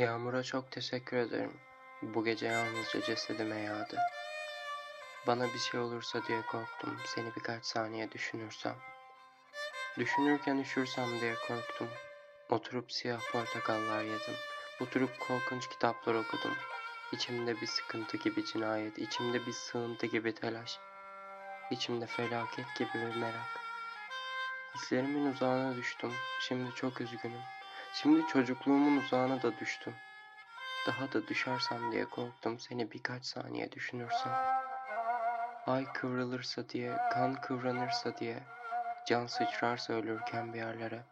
Yağmura çok teşekkür ederim. Bu gece yalnızca cesedime yağdı. Bana bir şey olursa diye korktum. Seni birkaç saniye düşünürsem. Düşünürken üşürsem diye korktum. Oturup siyah portakallar yedim. Oturup korkunç kitaplar okudum. İçimde bir sıkıntı gibi cinayet, içimde bir sığıntı gibi telaş. İçimde felaket gibi bir merak. Hislerimin uzağına düştüm. Şimdi çok üzgünüm. Şimdi çocukluğumun uzağına da düştüm. Daha da düşersem diye korktum seni birkaç saniye düşünürsem. Ay kıvrılırsa diye, kan kıvranırsa diye, can sıçrarsa ölürken bir yerlere.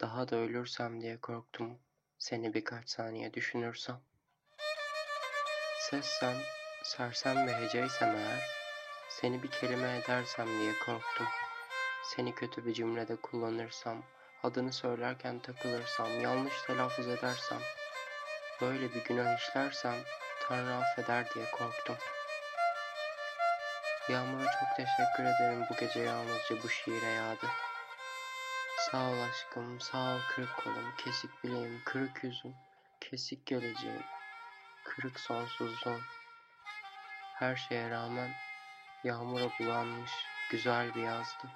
Daha da ölürsem diye korktum seni birkaç saniye düşünürsem. Sessen, sersem ve heceysem eğer, seni bir kelime edersem diye korktum. Seni kötü bir cümlede kullanırsam, adını söylerken takılırsam, yanlış telaffuz edersem, böyle bir günah işlersem Tanrı affeder diye korktum. Yağmur'a çok teşekkür ederim bu gece yalnızca bu şiire yağdı. Sağ ol aşkım, sağ ol kırık kolum, kesik bileğim, kırık yüzüm, kesik geleceğim, kırık sonsuzluğum. Her şeye rağmen yağmura bulanmış güzel bir yazdı.